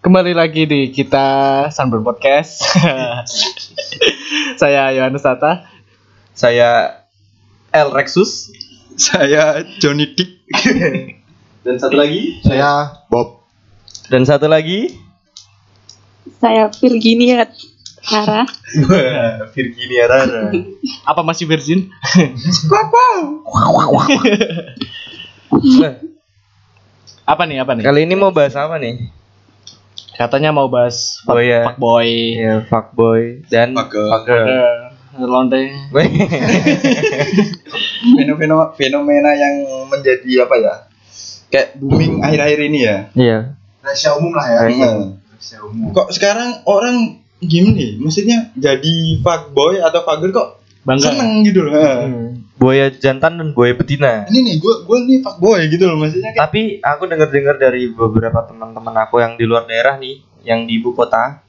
Kembali lagi di kita Sunburn Podcast. Saya Yohanes Tata. Saya El Rexus. Saya Johnny Dick. Dan satu lagi. Saya Bob. Dan satu lagi. Saya Virginia Rara. Virginia Rara. Apa masih virgin? Nah, Apa nih? Apa nih? kali ini mau bahas apa nih? Katanya mau bahas fuck, Oh, iya. fuckboy. Ya, fuckboy dan Fucker. fucker. Eh, Londe. Fenomena fenomena yang menjadi apa ya? Kayak booming akhir-akhir ini ya. Iya. Rahasia umum lah ya. Hmm. Rahasia umum. Kok sekarang orang gini, maksudnya jadi fuckboy atau fucker kok Bangga. seneng gitu loh. Ha. Buaya jantan dan buaya betina. Ini nih, gue gue nih fuckboy gitu loh, maksudnya kayak Tapi aku dengar-dengar dari beberapa teman-teman aku yang di luar daerah nih, yang di ibu kota,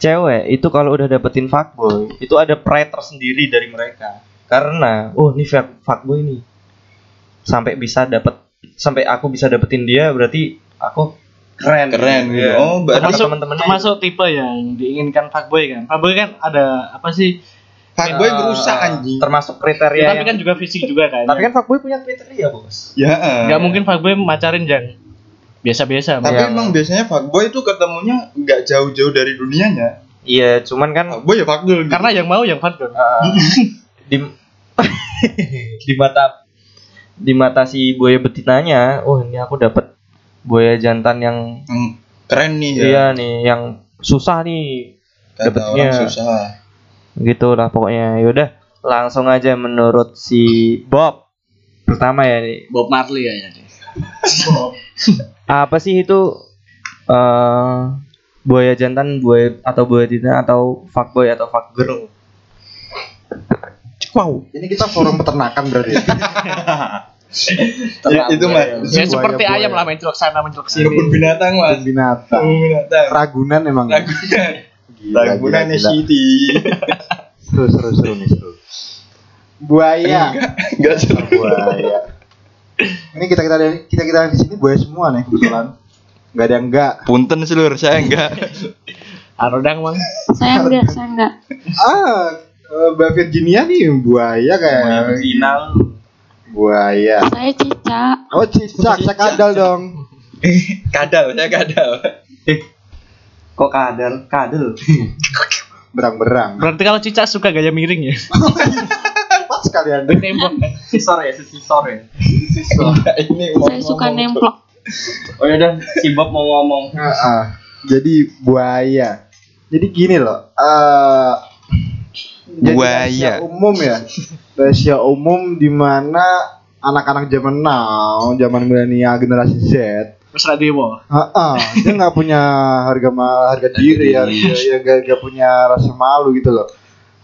cewek itu kalau udah dapetin fuckboy, itu ada pride tersendiri dari mereka. Karena, oh ini fuck- fuckboy nih, sampai bisa dapet, sampai aku bisa dapetin dia, berarti aku keren. Keren gitu. Iya. Oh, berarti Termasuk, teman-temannya termasuk tipe yang diinginkan fuckboy kan. Fuckboy kan ada apa sih? Fuckboy Eh, merusak anjing. Termasuk kriteria. Tapi kan juga fisik juga kan. tapi kan fuckboy punya kriteria bos. Ya. nggak mungkin fuckboy macarin jang. Biasa-biasa. Tapi Yang- emang biasanya fuckboy itu ketemunya nggak jauh-jauh dari dunianya. Iya, cuman kan Fuckboy ya fuckboy. Gitu. Karena yang mau yang fuckboy. uh, di di mata di mata si buaya betinanya, oh ini aku dapat buaya jantan yang keren nih ya. iya nih, yang susah nih, orang susah. Gitu lah pokoknya. Yaudah, langsung aja menurut si Bob pertama ya nih, Bob Marley kayaknya nih. apa sih itu eh buaya jantan, buaya atau buaya betina atau fuckboy atau fuckgirl? Wow. Ini kita forum peternakan berarti. ya? Ya, itu mah. Ya seperti buaya. ayam lah mencolok sana mencolok sini. Kebun binatang mas. Kebun binatang. Binatang. Ragunan emang. ya? Ragunan. Gila, Ragunan gila, gila. Seru seru seru nih seru. Buaya. Enggak seru. Buaya. Ini kita kita kita kita di sini buaya semua nih kebetulan. Gak ada yang enggak. Punten seluruh saya enggak. Arodang mang. Saya enggak, saya enggak. Ah, eh, Mbak Virginia nih buaya kayak Final. buaya. Saya cicak. Oh cicak, saya kadal dong. kadal, saya kadal. Kok kadal? Kadal. Berang-berang. Berarti kalau cicak suka gaya miring ya. Pas kalian. Nembok kan. Sisor ya, sisor ya. Ini mau Saya suka nemplok. Oh ya udah, si Bob mau ngomong. Ah, ah. Jadi buaya. Jadi gini loh. eh jadi Buaya. rahasia umum ya. Rahasia umum di mana anak-anak zaman now, zaman milenial generasi Z, Terus radio. ah, ah, dia nggak punya harga ma- harga diri ya, dia ya, gak, gak punya rasa malu gitu loh.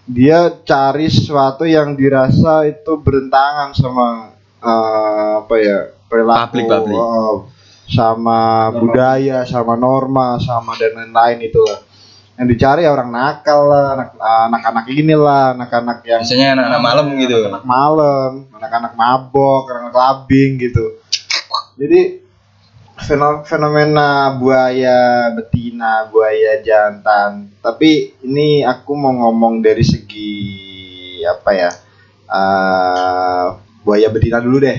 Dia cari sesuatu yang dirasa itu bertentangan sama eh, apa ya perilaku, Public, public. oh, sama budaya, sama norma, sama dan lain-lain itu lah. Yang dicari ya orang nakal lah, anak- anak-anak inilah, anak-anak yang Biasanya anak-anak malam gitu. anak malam, anak-anak mabok, anak-anak clubbing gitu. Jadi fenomena buaya betina, buaya jantan. Tapi ini aku mau ngomong dari segi apa ya? eh buaya betina dulu deh.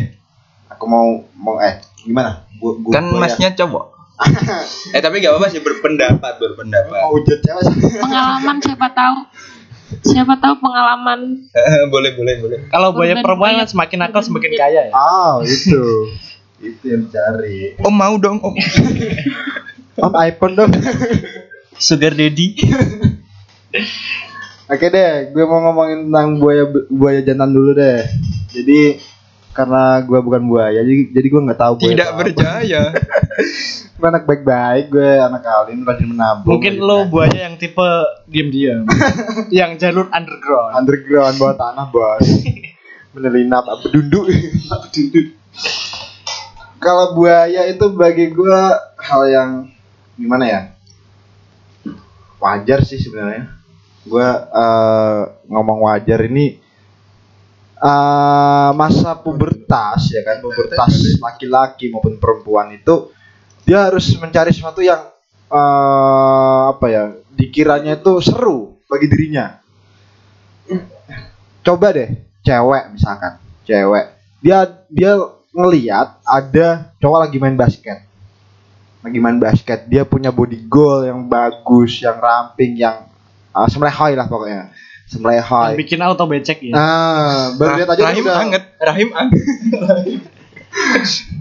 Aku mau mau eh gimana? Bu, bu- Kan buaya- masnya cowok. eh tapi gak apa-apa sih berpendapat, berpendapat. mau hujat sih. Pengalaman siapa tahu. Siapa tahu pengalaman boleh, boleh, boleh. Kalau buaya perempuan kan semakin nakal semakin kaya ya. Oh, itu. Itu yang dicari. Om mau dong, Om. Om iPhone dong. Sugar daddy. Oke deh, gue mau ngomongin tentang buaya buaya jantan dulu deh. Jadi karena gue bukan buaya, jadi jadi gue nggak tahu buaya Tidak berjaya. Gue anak baik-baik, gue anak alim, rajin menabung. Mungkin gitu lo kan. buaya yang tipe diam-diam. yang jalur underground. underground bawah tanah bos. Menyelinap apa dunduk. Kalau buaya itu bagi gue hal yang gimana ya? Wajar sih sebenarnya. Gue eh, ngomong wajar ini eh masa pubertas ya kan pubertas laki-laki maupun perempuan itu dia harus mencari sesuatu yang eh apa ya dikiranya itu seru bagi dirinya coba deh cewek misalkan cewek dia dia ngeliat ada cowok lagi main basket. Lagi main basket. Dia punya body goal yang bagus yang ramping yang uh, semlehoi lah pokoknya. Semlehoi bikin auto becek ya? Ah baru lihat aja Rahim udah. anget, Rahim anget.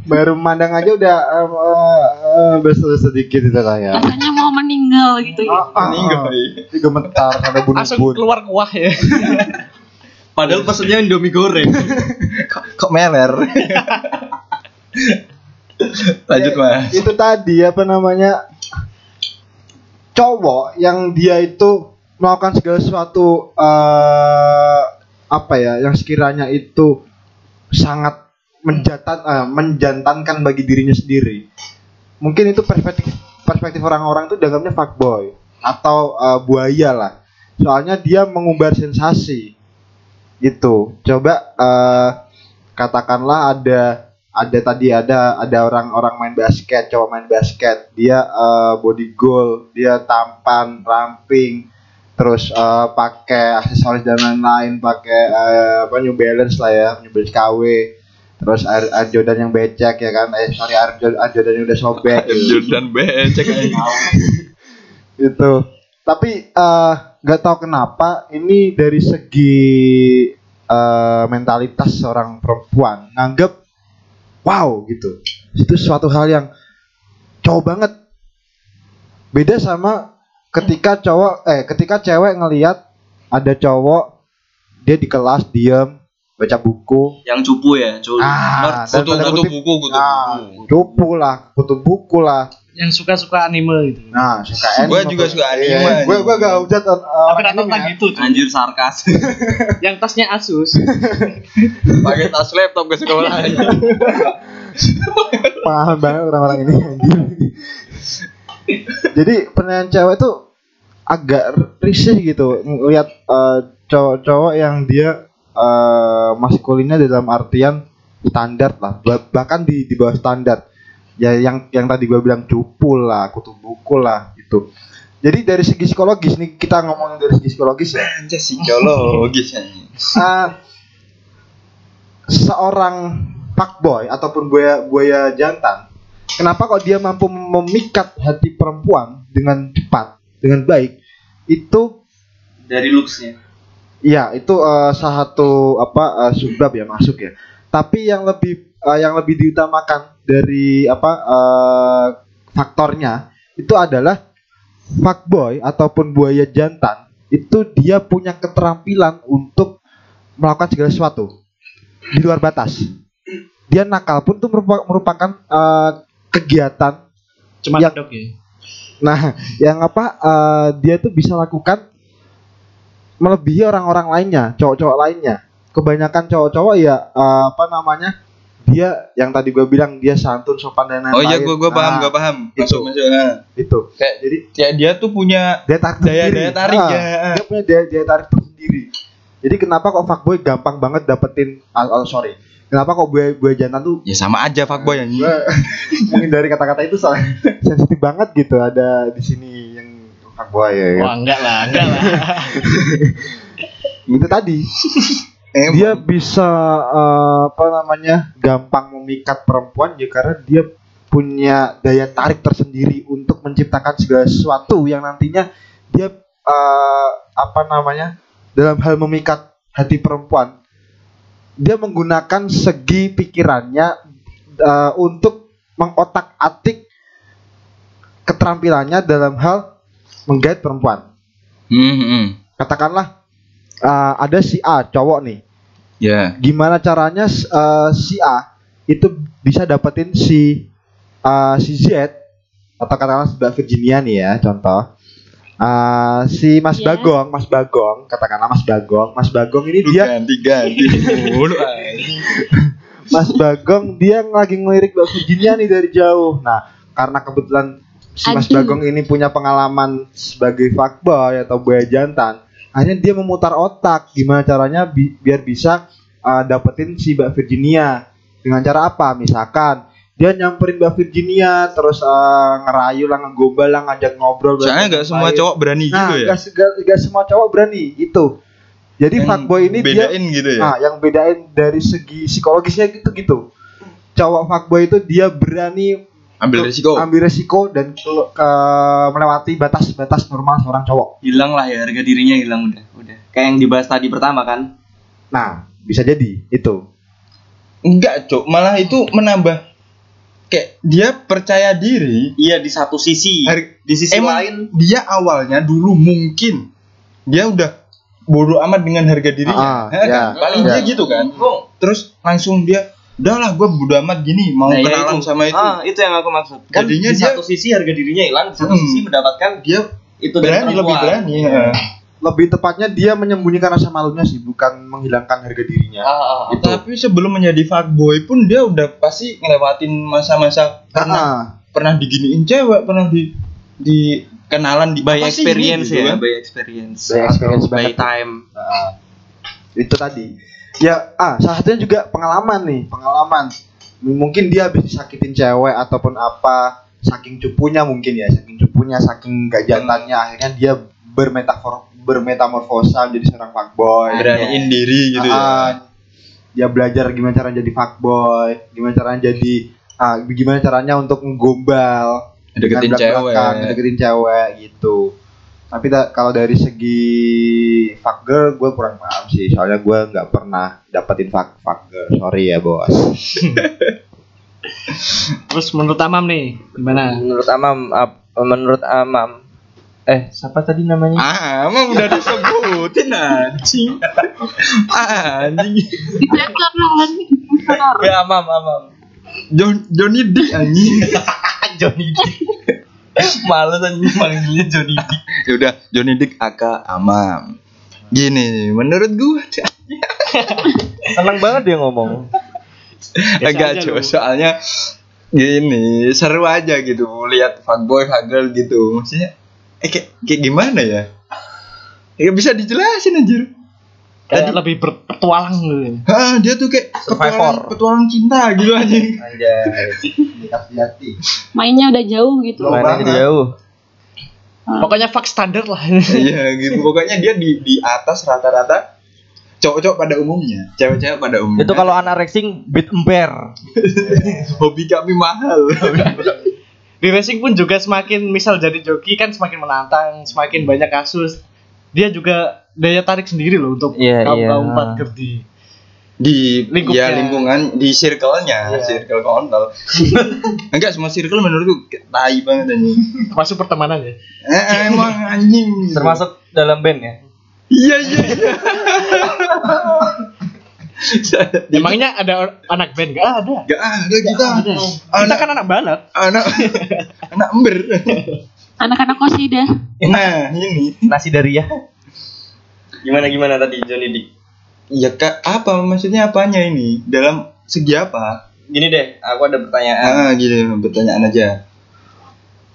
baru mandang aja udah um, uh, uh, besar sedikit itu kayak Rasanya mau meninggal gitu ya. ah, ah, Meninggal, ah. Dia gemetar ada langsung bun-bun keluar kuah ya. Padahal pesennya Indomie goreng. Kok, meler? Lanjut mas. itu tadi apa namanya cowok yang dia itu melakukan segala sesuatu eh apa ya yang sekiranya itu sangat menjatan eh, menjantankan bagi dirinya sendiri mungkin itu perspektif perspektif orang-orang itu dianggapnya fuckboy atau eh, buaya lah soalnya dia mengumbar sensasi gitu coba eh, katakanlah ada ada tadi ada ada orang-orang main basket cowok main basket. Dia eh, body goal dia tampan ramping terus eh, pakai aksesoris dan lain-lain pakai eh, apa New Balance lah ya New Balance KW terus Air, Air Jordan yang becek ya kan? Eh sorry Air, Air Jordan yang udah sobek. Gitu. Jordan becek itu tapi nggak tahu kenapa ini dari segi eh, mentalitas seorang perempuan nganggep wow gitu. Itu suatu hal yang cowok banget. Beda sama ketika cowok eh ketika cewek ngelihat ada cowok dia di kelas diem baca buku. Yang cupu ya, cuy. ah Kutu buku kutu ah, buku. cupu lah kutu buku lah yang suka-suka anime gitu nah suka Gua anime juga apa- suka anime, Iya, gua gua gak hujat uh, tapi anime ya. gitu cuy. Anjir sarkas. yang tasnya Asus Pakai tas laptop ke sekolah. paham banget orang-orang ini anjir. Jadi penilaian cewek tuh agak risih gitu ngelihat eh, cowok-cowok yang dia eh, maskulinnya dalam artian standar lah Bah- bahkan di di bawah standar ya yang yang tadi gua bilang cupu lah kutu buku lah gitu. Jadi dari segi psikologis nih kita ngomongin dari segi psikologis ya. Psikologis uh, seorang fuckboy ataupun buaya buaya jantan kenapa kok dia mampu memikat hati perempuan dengan cepat dengan baik? Itu Dari looksnya. ya itu uh, salah satu apa uh, subbab ya masuk ya. Tapi yang lebih uh, yang lebih diutamakan dari apa uh, faktornya itu adalah fuckboy ataupun buaya jantan itu dia punya keterampilan untuk melakukan segala sesuatu di luar batas. Dia nakal pun itu merupa- merupakan eh, kegiatan. cuma Yang- dok ya Nah, yang apa eh, dia tuh bisa lakukan melebihi orang-orang lainnya, cowok-cowok lainnya. Kebanyakan cowok-cowok ya eh, apa namanya? Dia yang tadi gue bilang dia santun, sopan dan lain-lain. Oh iya gua gua paham Nah, gua paham. itu. Masuk masuk. ah. Itu. Kayak Jadi ya, dia tuh punya daya tarik daya daya tarik Ah, ya. Dia punya daya, daya tarik tersendiri. Jadi kenapa kok fuckboy gampang banget dapetin ah, oh, sorry. Kenapa kok buaya buaya jantan tuh Ya sama aja fuckboy anjing. Gua mungkin dari kata-kata itu soalnya sensitif banget gitu ada di sini yang fuckboy ya. kan? wah enggak lah enggak lah Itu tadi Emang. dia bisa eh, apa namanya gampang memikat perempuan ya karena dia punya daya tarik tersendiri untuk menciptakan segala sesuatu yang nantinya dia eh, apa namanya dalam hal memikat hati perempuan dia menggunakan segi pikirannya eh, untuk mengotak-atik keterampilannya dalam hal menggait perempuan Hmm, hmm. katakanlah eh, ada si A cowok nih Ya. gimana caranya eh, si A itu bisa dapetin si eh, si Z atau katakanlah Mbak Virginia nih ya contoh Eh, si Mas Iya. Bagong Mas Bagong katakanlah Mas Bagong Mas Bagong ini Lu dia ganti ganti mulu. Mas Bagong dia lagi ngelirik Mbak Virginia nih dari jauh nah karena kebetulan si Mas Aduh. Bagong ini punya pengalaman sebagai fuckboy atau buaya jantan akhirnya dia memutar otak gimana caranya bi- biar bisa uh, dapetin si Mbak Virginia. Dengan cara apa? Misalkan dia nyamperin Mbak Virginia terus eh, ngerayu lah ngegombal lah ngajak ngobrol Soalnya nggak semua cowok berani nah gitu ya. nggak se- nggak- nggak semua cowok berani itu jadi Yang fuckboy ini dia bedain gitu ya. nah yang bedain dari segi psikologisnya gitu gitu. Cowok fuckboy itu dia berani Ambil resiko. ambil resiko dan ke- ke- melewati batas-batas normal seorang cowok hilang lah ya harga dirinya hilang udah udah kayak yang dibahas tadi pertama kan nah bisa jadi itu Enggak, Cok. Malah itu menambah kayak dia percaya diri. iya di satu sisi Har- di sisi Emang lain dia awalnya dulu mungkin dia udah bodoh amat dengan harga Ah, dirinya. Ya ya, kan? Paling ya. dia gitu kan. Terus langsung dia udahlah gue bodoh amat gini mau Nah, ya kenalan itu. sama itu. ah itu yang aku maksud kan Jadinya di dia- satu sisi harga dirinya hilang di satu Hmm. sisi mendapatkan Dia itu dari berani lebih berani. ya. lebih tepatnya dia menyembunyikan rasa malunya sih bukan menghilangkan harga dirinya Ah, ah, ah. Itu. Tapi sebelum menjadi fuckboy pun dia udah pasti ngelewatin masa-masa pernah Ah, pernah diginiin cewek, pernah di di kenalan di by experience ini gitu ya kan. by experience By experience by time ah. itu tadi ya ah salah satunya juga pengalaman nih pengalaman. Mungkin dia habis disakitin cewek ataupun apa saking cupunya mungkin ya saking cupunya saking gak jantannya akhirnya dia bermetafor bermetamorfosa menjadi seorang fuckboy. Beraniin diri gitu ya. Ah, dia belajar gimana cara jadi fuckboy gimana caranya jadi ah, gimana caranya untuk nggombal Deketin cewek. deketin cewek gitu tapi da- kalau dari segi fuck girl gue kurang paham sih soalnya gue nggak pernah dapetin fuck fuck girl sorry ya bos Terus menurut Amam nih gimana? menurut Amam ap- menurut Amam eh siapa tadi namanya Ah, emang udah disebutin anjing. anjing. Ya Amam Amam John Johnny Dick anjing. Johnny Dick males anjing manggilnya Johnny Dick. Ya udah Johnny Dick aka Amam. Gini, menurut gua seneng banget dia ngomong. Agak aja cuy, soalnya gini seru aja gitu lihat fuckboy fuckgirl gitu. Maksudnya eh kayak, kayak gimana ya? Gak bisa dijelasin anjir Kayak lebih berpetualang gitu. Hah, dia tuh kayak Survivor. petualang, petualang cinta gitu anjing anjay dikasih hati Mainnya udah jauh gitu. Loh. mainnya jadi jauh Pokoknya fuck standar lah. Iya gitu pokoknya dia di di atas rata-rata cowok-cowok pada umumnya cewek-cewek pada umumnya itu kalau anak racing beat ember hobi kami mahal Di racing pun juga semakin misal jadi joki kan semakin menantang, semakin banyak kasus. Dia juga daya tarik sendiri loh untuk Iya, kaum iya. kaum di di Lingkupnya. ya lingkungan di circle-nya Iya. circle kontol enggak semua circle menurutku tai banget anjing termasuk pertemanan ya. eh, emang anjing termasuk dalam band ya iya iya iya Emangnya ada anak band gak ada? Gak ada kita Ada. Kita anak kan anak banget. anak anak ember Anak-anak kosida. nah ini nasi dari ya gimana gimana tadi Johnny Dick ya kak apa? Maksudnya apanya ini? Dalam segi apa? Gini deh aku ada pertanyaan. Ah gini pertanyaan aja.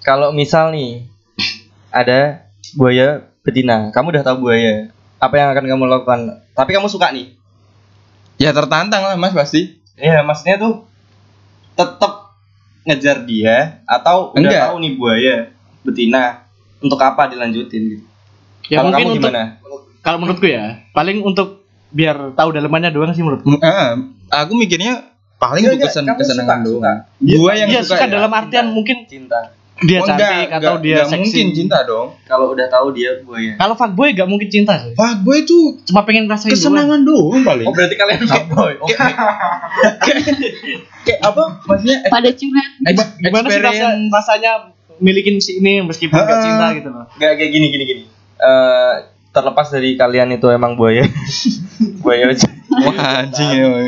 Kalau misal nih ada buaya betina. Kamu udah tahu buaya. Apa yang akan kamu lakukan? Tapi kamu suka nih. Ya tertantang lah mas pasti. Iya, maksudnya tuh tetap ngejar dia atau udah Enggak. tahu nih buaya betina untuk apa dilanjutin gitu. Ya Kalau mungkin kamu untuk gimana? Kalau menurutku ya, paling untuk biar tahu dalemannya doang sih menurutku. ah, aku mikirnya paling untuk kesen kesenangan suka, doang suka. gua yang Dia suka, suka ya. dalam artian mungkin Cinta. dia Oh, cantik enggak, atau enggak, dia enggak seksi. mungkin cinta dong Kalau udah tahu dia buaya. Kalau fuckboy gak mungkin cinta sih. fuckboy itu Cuma pengen doang. kesenangan doang paling Oh, berarti kalian fuckboy. Oke. kayak apa maksudnya Pada curhat. Gimana sih rasa, rasanya milikin si ini meskipun gak Ha-ha. cinta gitu loh. Enggak kayak gini gini gini. Eh terlepas dari kalian itu emang buaya. buaya aja. wah anjing emang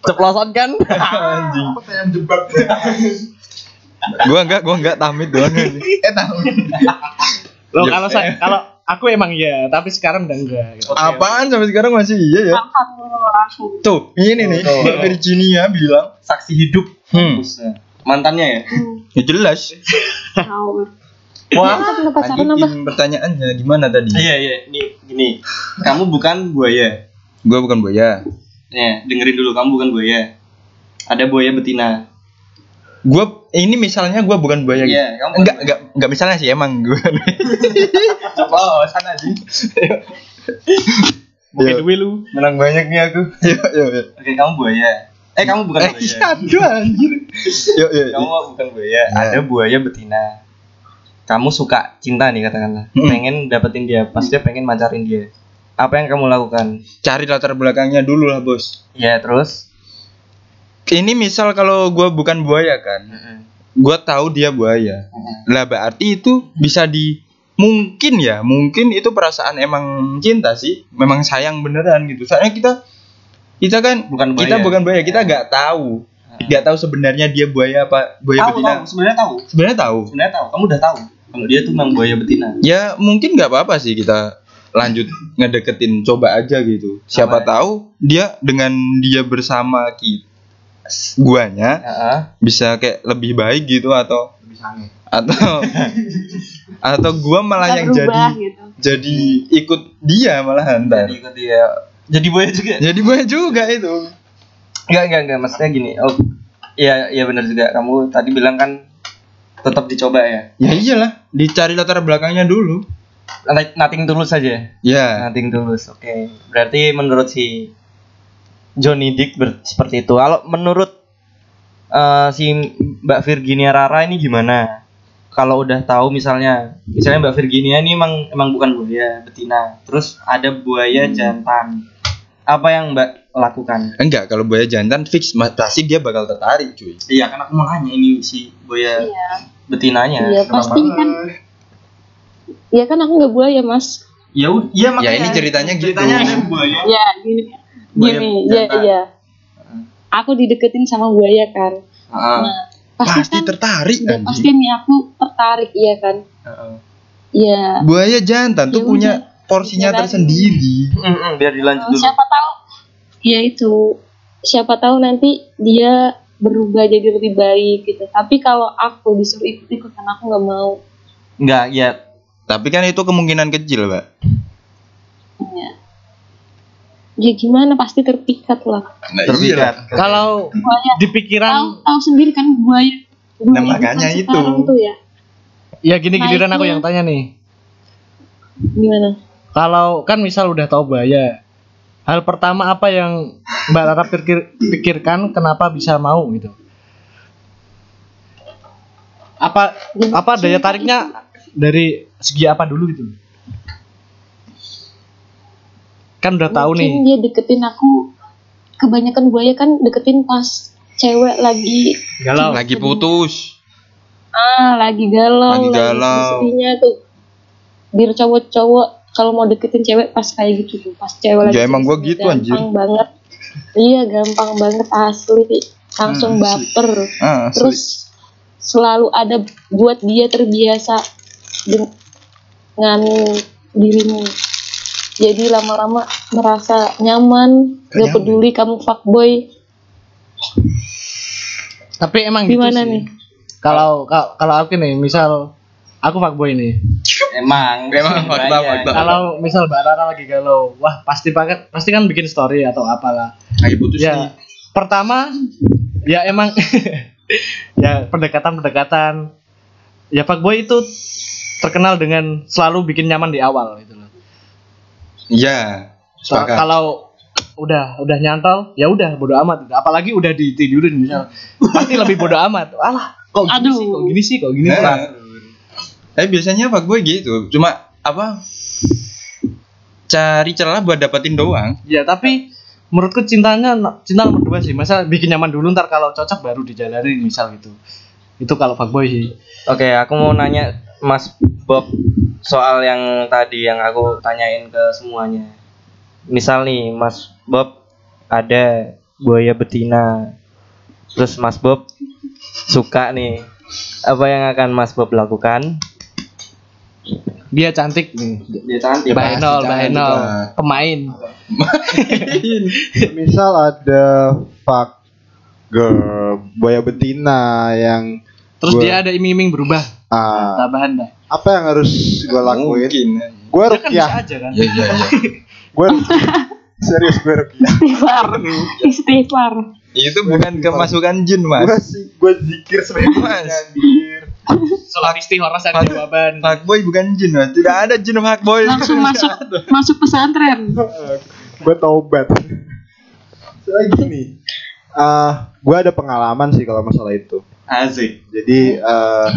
Ceplosan kan? anjing pertanyaan jebak gua enggak gua enggak tamit doang anjing. eh tamit Loh Ya, kalau saya kalau aku emang iya, tapi sekarang udah enggak gitu. apaan sampai sekarang masih iya ya tuh ini nih Tuh. Mbak Virginia bilang Saksi hidup. hmm. Mantannya ya? ya jelas Wah. Punya pacaran apa? lanjutin pertanyaannya gimana tadi Iya iya, nih gini. Kamu bukan buaya. gua bukan buaya Ya, dengerin dulu kamu bukan buaya. Ada buaya betina. Gua ini misalnya gua bukan buaya gitu. Iya, kamu bukan enggak enggak enggak misalnya sih emang gua. Coba oh, sana sih. Bukit Dwi lu. Menang banyak nih aku. Yo yo yo. Oke, kamu buaya. Eh, kamu bukan Eh, buaya. iya, aduh anjir. Yo yo. yo. Kamu bukan buaya, Ya. ada buaya betina. Kamu suka cinta nih katakanlah. Hmm. Pengen dapetin dia, pas dia pengen mancarin dia. Apa yang kamu lakukan? Cari latar belakangnya dulu lah, Bos. Ya, terus Ini misal kalau gua bukan buaya kan. Gua tahu dia buaya. Lah berarti itu bisa di mungkin ya, mungkin itu perasaan emang cinta sih. Memang sayang beneran gitu. Soalnya kita kita kan Bukan buaya. kita bukan buaya, kita nggak tahu. nggak tahu sebenarnya dia buaya apa buaya tahu, betina. tahu, sebenarnya tahu. Sebenarnya tahu. Sebenarnya tahu. Kamu udah tahu kalau dia tuh memang buaya betina. Ya mungkin nggak apa-apa sih kita lanjut ngedeketin coba aja gitu. Siapa Apa? tahu dia dengan dia bersama kita guanya Heeh. bisa kayak lebih baik gitu atau Lebih sange. atau atau gua malah yang jadi gitu. jadi ikut dia malahan. Jadi ikut dia. Jadi buaya juga. Jadi buaya juga itu. Enggak, enggak, enggak. Maksudnya gini. Oh, iya, iya benar juga. Kamu tadi bilang kan tetap dicoba ya. Ya iyalah, dicari latar belakangnya dulu. Not- Nothing tulus saja. Ya. Nothing tulus. Oke. Berarti menurut si Johnny Dick seperti itu. Kalau menurut eh, si Mbak Virginia Rara ini gimana? Kalau udah tahu misalnya, misalnya Mbak Virginia ini emang emang bukan buaya betina, terus ada buaya jantan. Apa yang Mbak lakukan? Enggak, kalau buaya jantan fix pasti dia bakal tertarik, cuy. Iya, kan aku mau nanya ini si buaya Iya. betinanya. Iya, pasti kan. Ya kan aku nggak buaya, Mas. Ya iya makanya. ini ceritanya gitu. Ceritanya ada buaya. Ya, gini. Buaya Gini, ya, jantan. iya. Aku dideketin sama buaya kan. Heeh. Nah, pasti, Pasti kan tertarik udah anjing. pasti nih aku tertarik iya kan. Heeh. Iya. Buaya jantan tuh Ya punya udah. Porsinya tersendiri. Mm-mm, biar dilanjut Oh, dulu. siapa tahu ya itu siapa tahu nanti dia berubah jadi lebih baik gitu tapi kalau aku disuruh ikut ikutan aku nggak mau Enggak, ya Tapi kan itu kemungkinan kecil, Mbak. ya. ya gimana pasti terpikat lah Nah, terpikat. Kalau buaya di tahu pikiran tahu sendiri kan buaya buaya Nah, makanya itu. tuh ya ya gini giliran aku Naiknya. yang tanya nih. gimana Kalau kan misal udah tahu bahaya, hal pertama apa yang Mbak Rara pikir, pikirkan kenapa bisa mau gitu? Apa apa daya tariknya dari segi apa dulu gitu? Kan udah tahu nih. mungkin dia deketin aku kebanyakan buaya kan deketin pas cewek lagi Galau. Lagi putus. ah lagi galau Lagi galau. istrinya tuh biar cowok-cowok kalau mau deketin cewek pas kayak gitu tuh pas cewek lagi Ya, emang gua sedih, gitu, gampang anjir. banget iya gampang banget asli langsung Hmm, baper Ah, asli. terus selalu ada buat dia terbiasa dengan dirimu jadi lama-lama merasa nyaman gak Nyaman. peduli kamu fuckboy Tapi emang gitu Gimana sih. nih? Kalau ka- kalau aku nih, misal aku fuckboy nih. Emang. Emang, fakta, Banyak. fakta. Kalau misal Mbak Rara lagi galau, wah pasti banget pasti kan bikin story atau apalah. Lagi putus nih. Ya, pertama ya emang ya pendekatan-pendekatan. Ya fuckboy itu terkenal dengan selalu bikin nyaman di awal gitu loh. Iya. So- kalau udah udah nyantol, ya udah bodo amat. Apalagi udah ditidurin misal, pasti lebih bodo amat. Alah, kok gini Aduh. sih, kok gini sih, kok gini sih. Nah. Eh biasanya fuckboy gitu, cuma apa? Cari celah buat dapetin doang. Ya tapi menurutku cintanya cinta nomor dua sih. Masa bikin nyaman dulu ntar kalau cocok baru dijalanin misal gitu. Itu kalau fuckboy sih. Oke, aku mau nanya Mas Bob soal yang tadi yang aku tanyain ke semuanya. Misal nih, Mas Bob ada buaya betina. Terus Mas Bob suka nih. Apa yang akan Mas Bob lakukan? Dia cantik nih. Dia cantik. Cantik Bahenol, lah. pemain. misal ada fuck girl buaya betina yang Terus Gua- dia ada iming-iming berubah. ah, Tambahan dah. apa yang harus gue lakuin Mungkin. gue kan bisa rukyah aja kan. Iya iya iya. gue serius gue rukyah istighfar istighfar Itu bukan kemasukan jin, Mas. gue zikir sebenarnya Sholat istighfar ada jawaban. Fuckboy bukan jin, Mas. Tidak ada jin fuckboy. langsung masuk masuk pesantren gue taubat. Soalnya gini, eh gue ada pengalaman sih kalau masalah itu. Asik. Jadi eh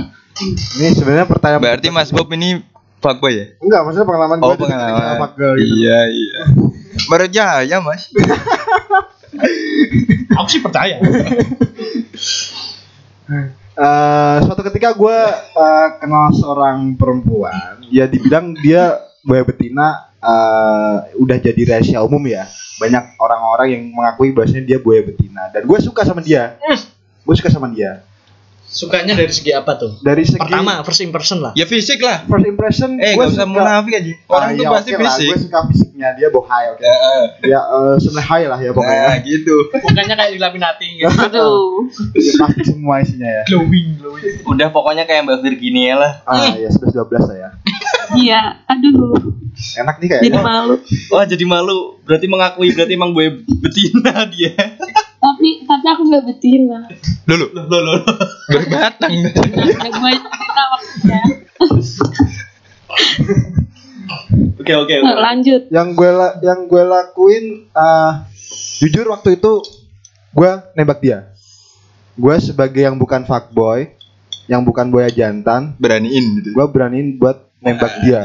ini sebenarnya pertanyaan Berarti Mas Bob ini fuckboy ya? enggak maksudnya pengalaman Oh, gue pengalaman. sama girl gitu. Iya, iya. Berjaya, Mas. Aku sih percaya. Eh, suatu ketika gue eh, kenal seorang perempuan, ya dibilang dia buaya betina eh, udah jadi rahasia umum ya. Banyak orang-orang yang mengakui bahwasanya dia buaya betina dan gue suka sama dia. Gue suka sama dia. Sukanya dari segi apa tuh? Dari segi Pertama, first impression lah. Ya fisik lah. first impression, Eh, gue gak usah munafik aja. Orang tuh Ah, ya pasti oke lah, fisik. Gue suka fisiknya dia bohai, oke. Ya, eh. Ya sebenarnya high lah ya pokoknya. Nah, gitu. Bukannya kayak di laminating gitu. aduh Ya, pasti semua isinya ya. glowing, glowing. Udah pokoknya kayak Mbak Virginia lah. Ah, ya 11 12 lah ya. iya aduh Enak nih jadi kayaknya. malu Wah jadi malu. Berarti mengakui berarti emang gue betina dia. tapi tapi aku nggak betina Dulu, loh loh. loh. berbatang. ya gue betina maksudnya Oke oke. Nah, lanjut yang gue la- yang gue lakuin ah, jujur waktu itu gue nembak dia gue sebagai yang bukan fuckboy yang bukan boya jantan Beraniin gitu. gue beraniin buat nembak dia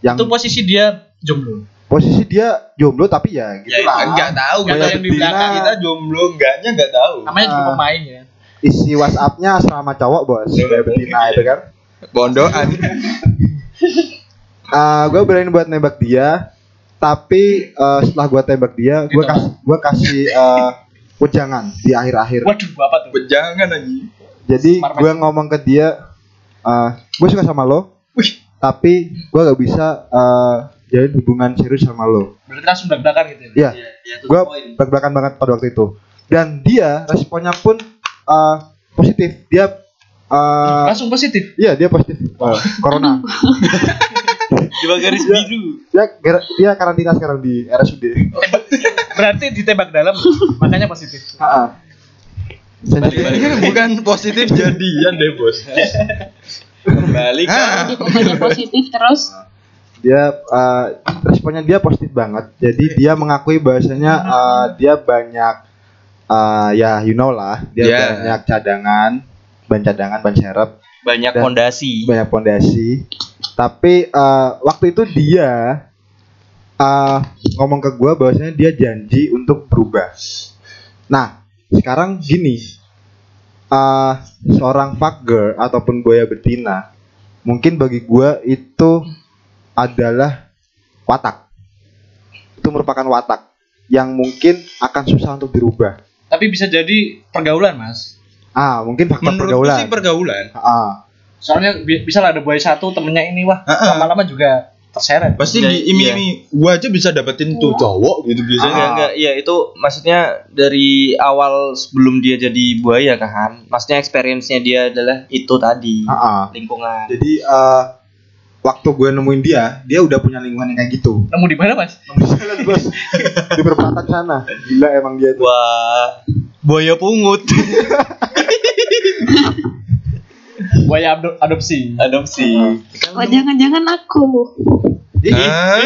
yang Itu posisi dia jomblo. posisi dia jomblo tapi ya gitu Ya, lah Enggak tahu kita yang di belakang. kita jomblo enggaknya enggak tahu. Namanya juga Ah. pemain ya. isi WhatsAppnya asrama cowok bos kayak betina itu kan Bondokan. gue berani buat nembak dia tapi eh, setelah gue tembak dia gue Ditolak. kasih gue kasih eh, wejangan di akhir-akhir Waduh, apa tuh? Jangan aja. Jadi gue ngomong ke dia, gue suka sama lo, Wih, tapi gue gak bisa eh, jalin hubungan serius sama lo. berarti langsung belak-belakan gitu. Iya, Ya, gue belak-belakan banget pada waktu itu. Dan dia responnya pun eh, positif. Dia, eh, Langsung positif. iya dia positif eh, corona. Di bawah garis biru. Dia dia karantina sekarang di RSUD. Berarti ditembak dalam, makanya positif. Ha-ha. Sensitif. Bukan positif jadian deh, Bos. Kembali ke Ah. jadi pokoknya positif terus dia eh, responnya dia positif banget jadi dia mengakui bahwasanya eh, dia banyak eh, ya you know lah dia Ya. banyak cadangan ban cadangan ban serep banyak fondasi. banyak pondasi tapi eh, waktu itu dia eh, ngomong ke gua bahwasanya dia janji untuk berubah. Nah sekarang gini eh, seorang fuck girl ataupun boya betina mungkin bagi gua itu adalah watak. Itu merupakan watak yang mungkin akan susah untuk dirubah. Tapi bisa jadi pergaulan, Mas. ah mungkin faktor Menurutku pergaulan sih pergaulan. ah Soalnya bi- bisa lah ada boy satu temennya ini wah Ah, ah. lama-lama juga terseret. Pasti Ya, diiming-iming gua aja bisa dapetin tuh cowok gitu biasanya. enggak, ya itu maksudnya dari awal sebelum dia jadi buaya kan. Maksudnya experience-nya dia adalah itu tadi. ah, ah. Lingkungan. jadi eh, waktu gue nemuin dia dia udah punya lingkungan yang kayak gitu Nemu di mana, Mas? di sana bos di perempatan sana gila emang dia tuh Wah, buaya pungut. Buaya ado- adopsi. Adopsi. oh jangan-jangan aku Hah?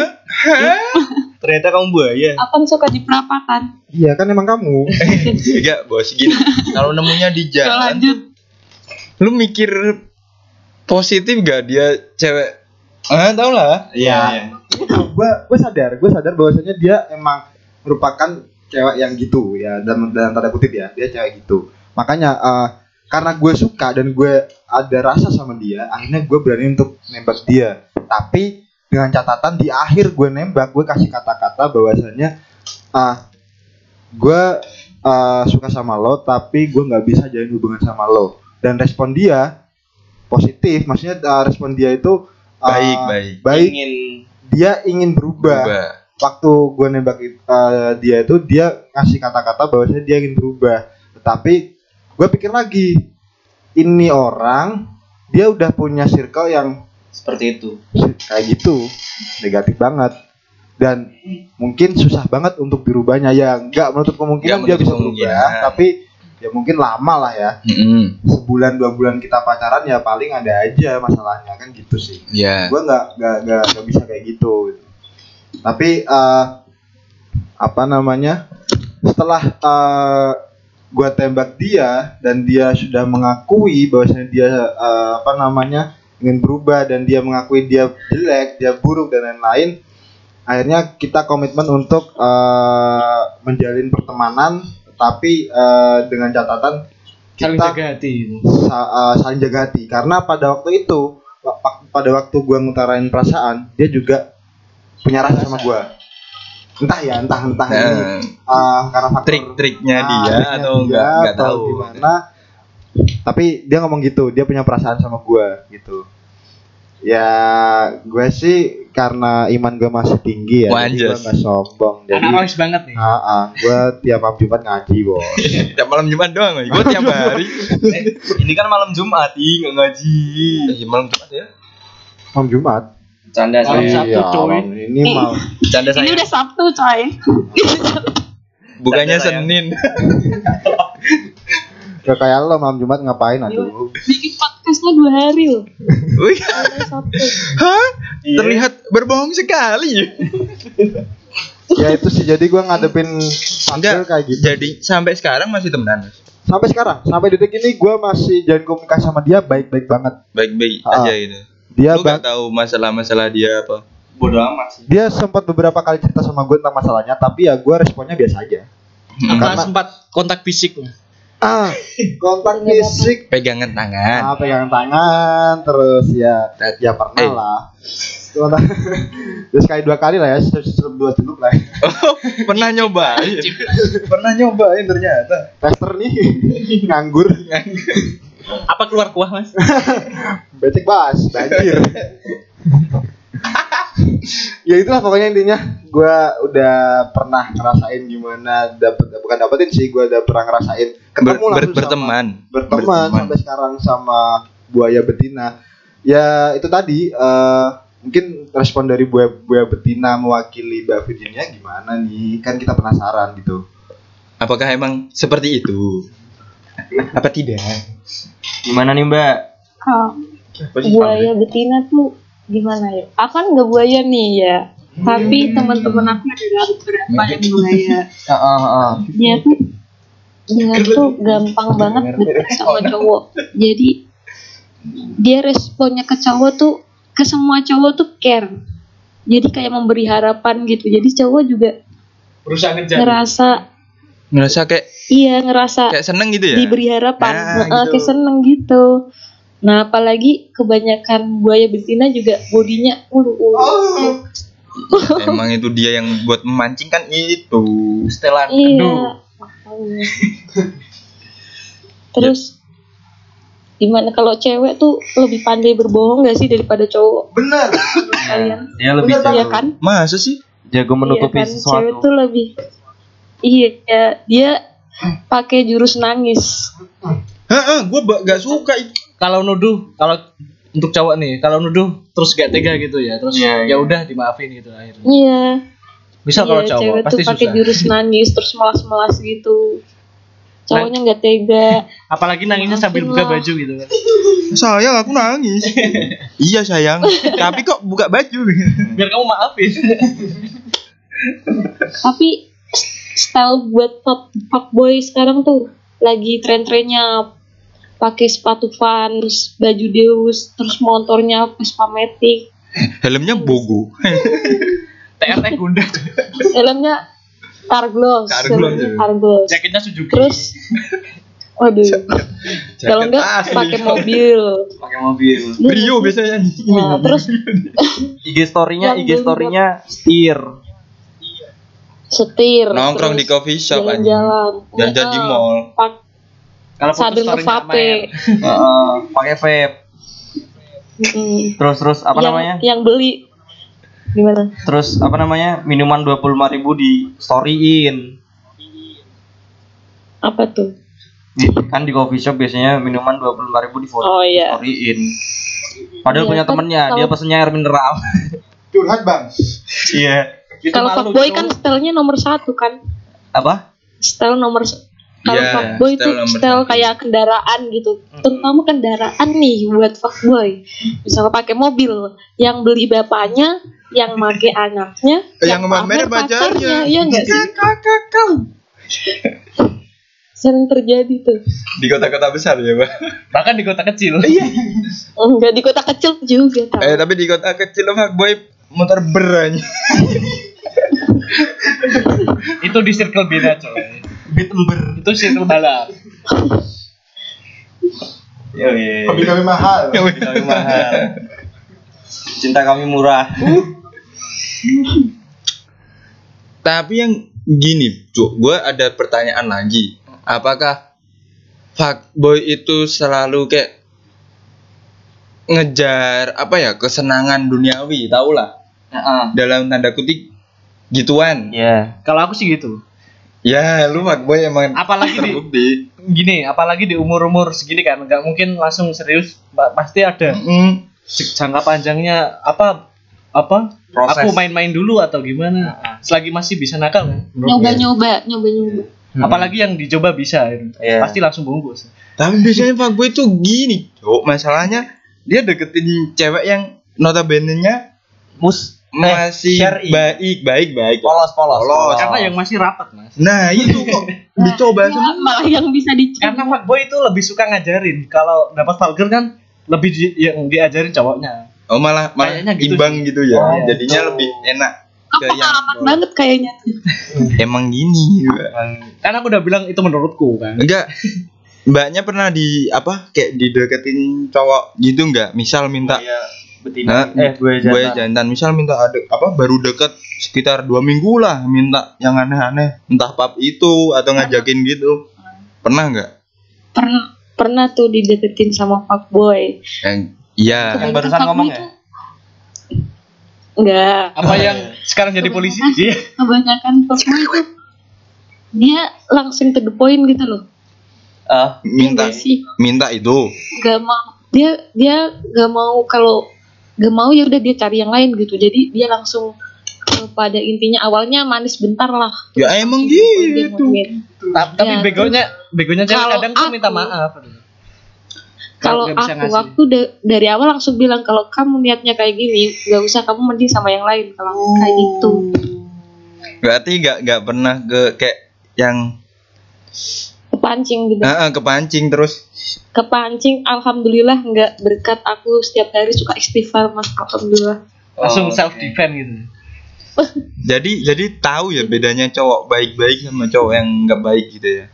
Ternyata kamu buaya. apa suka diperapakan iya kan emang kamu Enggak, Bos, gini. Kalau nemunya di jalan, lanjut lu mikir positif gak dia cewek? Ah, tau lah. Iya. gue gue sadar gue sadar bahwasanya dia emang merupakan cewek yang gitu ya dalam dalam tanda kutip ya dia cewek gitu makanya eh, karena gue suka dan gue ada rasa sama dia akhirnya gue berani untuk nembak dia tapi dengan catatan di akhir gue nembak gue kasih kata-kata bahwasanya ah gue eh, suka sama lo tapi gue nggak bisa jalin hubungan sama lo dan respon dia positif maksudnya eh, respon dia itu eh, Baik, baik. baik Ingin dia ingin berubah. Berubah. Waktu gue nembak uh, dia itu dia ngasih kata-kata bahwa dia ingin berubah. Tetapi gue pikir lagi, ini orang dia udah punya circle yang seperti itu. kayak gitu, negatif banget. dan mungkin susah banget untuk dirubahnya ya nggak menutup kemungkinan Nggak dia bisa berubah tapi ya mungkin lama lah ya Mm-mm. sebulan dua bulan kita pacaran ya paling ada aja masalahnya kan gitu sih Ya. gue nggak nggak nggak bisa kayak gitu tapi eh, apa namanya setelah eh, gue tembak dia dan dia sudah mengakui bahwasanya dia eh, apa namanya ingin berubah dan dia mengakui dia jelek dia buruk dan lain-lain akhirnya kita komitmen untuk eh, menjalin pertemanan tapi eh, dengan catatan saling kita jaga hati. sa- uh, saling jaga hati. Karena pada waktu itu pada waktu gua ngutarain perasaan dia juga punya rasa sama gua entah ya entah entah ini Nah, uh, karena faktor trik-triknya ah, dia atau dia enggak enggak atau tahu. gimana tapi dia ngomong gitu dia punya perasaan sama gua gitu ya gue sih karena iman gue masih tinggi ya jadi gue nggak sombong jadi noise banget nih ah, ah, gue tiap malam jumat ngaji bos Tiap malam Jumat doang, gue tiap hari. Ini kan malam Jumat, ih nggak ngaji. Eh, malam Jumat ya. malam jumat Canda Malam saya. Sabtu, Iya, coy. malam ini malam Canda Ini saya. udah Sabtu coy. Bukannya. Senin. Gak kayak lo malam Jumat ngapain aduh Bikin podcastnya dua hari loh. Wih, Sabtu. hah? Terlihat berbohong sekali. ya itu sih jadi gua ngadepin Enggak, kayak gitu Jadi sampai sekarang masih temenan. sampai sekarang sampai detik ini gua masih jalin komunikasi sama dia baik-baik banget Baik-baik Ah. aja itu. Dia Lu bang gak tahu masalah-masalah dia apa? Bodoh amat sih. dia sempat beberapa kali cerita sama gue tentang masalahnya tapi ya gua responnya biasa aja apa Karena- sempat kontak fisik ah kontak fisik Pegangan tangan. ah, pegangan tangan terus ya That- ya pernah eh. lah Kontak- terus sekali dua kali lah ya sebelum dua celup lah Oh, pernah nyobain. pernah nyobain ternyata. tester nih nganggur apa keluar kuah mas? Becek bas. Banjir. Ya itulah pokoknya intinya. Gue udah pernah ngerasain gimana dapet bukan dapetin sih gue udah pernah ngerasain ketemu Ber- ber- langsung sama- berteman. berteman. sampai sekarang sama buaya betina. Ya itu tadi eh, mungkin respon dari buaya buaya betina mewakili mbak Virginia gimana nih? Kan kita penasaran gitu. Apakah emang seperti itu? Apa tidak? Gimana nih Mbak? Kalau buaya betina tuh gimana ya? Aku kan nggak buaya nih ya. Tapi teman-teman aku ada beberapa yang buaya. Heeh, heeh. Dia tuh dia tuh gampang banget deket sama cowok. Jadi dia responnya ke cowok tuh ke semua cowok tuh care. Jadi kayak memberi harapan gitu. Jadi cowok juga berusaha ngejar ngerasa Ngerasa kayak iya ngerasa kayak seneng gitu ya? diberi harapan, Nah, Heeh, gitu. kayak seneng gitu. Nah, apalagi kebanyakan buaya betina juga bodinya ulu ulu. Emang itu dia yang buat memancing kan itu. Setelan Iya. Terus gimana kalau cewek tuh lebih pandai berbohong gak sih daripada cowok? bener Kalian Dia lebih Bener iya jago, kan? Masa sih? jago menutupi Iya kan? Cewek sesuatu. tuh lebih Iya, ya, dia pakai jurus nangis. Heeh, gua ba- gak suka itu. kalau nuduh kalau untuk cowok nih kalau nuduh terus gak tega gitu ya terus Iya, ya iya. udah dimaafin gitu akhirnya Iya. iya, kalau cowok cewek pasti tuh pakai jurus nangis terus melas-melas gitu. Cowoknya nggak tega. apalagi nangisnya sambil buka baju gitu kan Sayang aku nangis. iya sayang. Tapi kok buka baju? biar kamu maafin Tapi style buat fuck, fuckboy sekarang tuh lagi tren-trennya pakai sepatu Vans, baju Deus, terus motornya Vespa Matic, Helmnya bogo. TRT Gunda helmnya Carglass, Carglass, helmnya ya. Carglass. jaketnya Suzuki Terus waduh, kalau enggak pakai mobil. pakai mobil. Brio biasanya. Nah, terus IG story-nya, IG story-nya setir. Setir, Nongkrong di coffee shop aja. jalan-jalan, Jalan-jalan di Nah, mall. pak- kalau sambil ngevape. Amer. Heeh, pakai vape. Mm. Terus terus apa yang, namanya? Yang beli gimana? Terus apa namanya? Minuman 25.000 di storyin. Apa tuh? Di, kan di coffee shop biasanya minuman 25.000 di foto Oh iya. storyin. Padahal Iya, punya kan temennya, kalau- dia pesennya air mineral. curhat bang Iya. Kalau fuckboy Cuk. kan stylenya nomor satu kan. Apa? Style nomor kalau Iya, fuckboy itu style satu. kayak kendaraan gitu. Terutama kendaraan nih buat fuckboy. Misalnya pakai mobil yang beli bapaknya, yang make anaknya, Yang pamer pacarnya. Iya enggak sih? Sering terjadi tuh. Di kota-kota besar ya, Pak. Bahkan di kota kecil. Enggak di kota kecil juga tau. Eh, tapi di kota kecil fuckboy motor beranya. itu di circle beda coy. Bitember. Itu circle balap. Yo. Hobi kami mahal. Kami mahal. Cinta kami murah. Tapi yang gini, Cuk, gue ada pertanyaan lagi. Apakah fuckboy itu selalu kayak ngejar apa ya kesenangan duniawi, tau lah Heeh. dalam tanda kutip gituan. Ya. Kalau aku sih gitu. Ya, lu fuckboy emang Apalagi di terbukti. gini, apalagi di umur-umur segini kan nggak mungkin langsung serius, pasti ada Mm, j- jangka panjangnya apa apa Proses. aku main-main dulu atau gimana selagi masih bisa nakal kan Nyoba-nyoba, nyoba-nyoba. apalagi yang dicoba bisa gitu. Iya. pasti langsung bungkus Tapi biasanya fuckboy itu gini, Cuk. Masalahnya dia deketin cewek yang notabene-nya Mus masih syar'i. baik, baik, baik. polos polos. Polos. karena yang masih rapat mas Nah, itu kok dicoba Ya, semua. malah yang bisa dicoba. karena fuckboy itu lebih suka ngajarin kalau dapat vulgar kan lebih di- yang diajarin cowoknya Oh malah malah Kayaknya gitu imbang gitu ya. Oh, Jadinya gitu. lebih enak yang pengalaman banget kayaknya tuh. emang gini. kan aku udah bilang itu menurutku kan Enggak. Mbaknya pernah di apa kayak dideketin cowok gitu enggak? Misal minta Iya, betina. Hah? eh, gue gue jantan. jantan misal minta ada apa baru deket sekitar dua minggu lah minta yang aneh-aneh entah pap itu atau ngajakin gitu pernah nggak Pernah pernah tuh dideketin sama fuckboy. yang iya Yang barusan ngomong ya? Enggak. apa yang sekarang jadi polisi Kebanyakan fuckboy itu dia langsung to the point gitu loh. Ah, minta Iya nggak sih? minta itu Gak mau dia dia gak mau kalau gak mau ya udah dia cari yang lain gitu. Jadi dia langsung ke pada intinya awalnya manis bentar lah. ya emang Dia gitu ngomongin. Ta- tapi Ya, begonya begonya cewek kadang tuh minta maaf Kalau nggak bisa aku ngasih. aku da- dari awal langsung bilang kalau kamu niatnya kayak gini, gak usah kamu mending sama yang lain kalau aku kayak gitu. berarti nggak nggak pernah ke kayak yang Kepancing gitu. ah, ah, kepancing terus Kepancing alhamdulillah nggak berkat aku setiap hari suka istighfar mas alhamdulillah. langsung Oh, self defense gitu jadi jadi tahu ya bedanya cowok baik-baik sama cowok yang nggak baik gitu ya